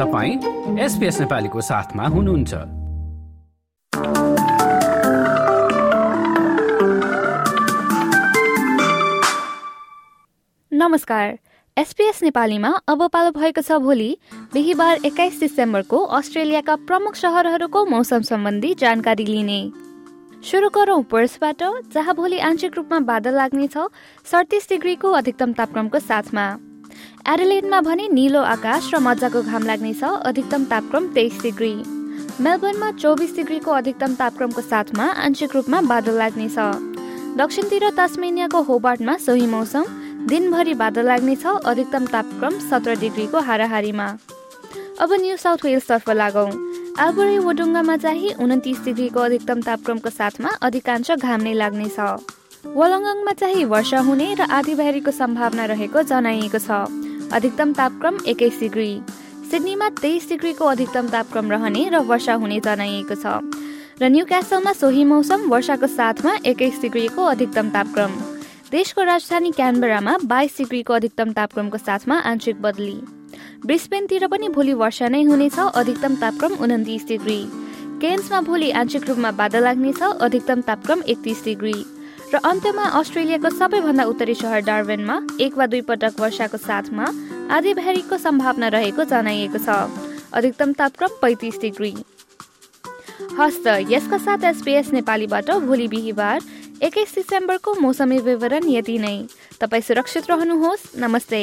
तपाईँ एसपिएस नेपालीको साथमा हुनुहुन्छ। नमस्कार। एसपीएस नेपालीमा अब पालो भएको छ भोलि बिहिबार एक्काइस डिसेम्बरको अस्ट्रेलियाका प्रमुख सहरहरूको मौसम सम्बन्धी जानकारी लिने। सुरु गरौँ पर्सबाट जहाँ भोलि आंशिक रूपमा बादल लाग्नेछ सडतिस डिग्रीको अधिकतम तापक्रमको साथमा। एडलेडमा भने निलो आकाश र मजाको घाम लाग्नेछ अधिकतम तापक्रम तेइस डिग्री। मेलबर्नमा चौबिस डिग्रीको अधिकतम तापक्रमको साथमा आंशिक रूपमा बादल लाग्नेछ। दक्षिणतिर तस्मेनियाको होबार्टमा सोही मौसम दिनभरि बादल लाग्नेछ अधिकतम तापक्रम सत्र डिग्रीको हाराहारीमा। अब न्यू साउथ वेल्सतर्फ लागौँ। आलबुरी वडुङ्गामा चाहिँ उन्तिस डिग्रीको अधिकतम तापक्रमको साथमा अधिकांश घाम नै लाग्नेछ। वलङ्गङमा चाहिँ वर्षा हुने र आधीबेहरीको सम्भावना रहेको जनाइएको छ। अधिकतम तापक्रम एक्काइस डिग्री। सिडनीमा तेइस डिग्रीको अधिकतम तापक्रम रहने र वर्षा हुने जनाइएको छ। र न्यू क्यासलमा सोही मौसम वर्षाको साथमा एक्काइस डिग्रीको अधिकतम तापक्रम। देशको राजधानी क्यानबरामा बाइस डिग्रीको अधिकतम तापक्रमको साथमा आंशिक बदली। ब्रिस्बेनतिर पनि भोलि वर्षा नै हुनेछ अधिकतम तापक्रम उन्तिस डिग्री। केन्समा भोलि आंशिक रूपमा बादल लाग्नेछ अधिकतम तापक्रम एकतिस डिग्री। र अन्त्यमा अस्ट्रेलियाको सबैभन्दा उत्तरी सहर डार्वेनमा एक वा दुई पटक वर्षाको साथमा आधी भ्यारीको सम्भावना रहेको जनाइएको छ। अधिकतम तापक्रम पैँतिस डिग्री। हस्त यसका साथ एसपिएस नेपालीबाट भोलि बिहिबार एक्काइस डिसेम्बरको मौसमी विवरण यति नै। तपाईँ सुरक्षित रहनुहोस्। नमस्ते।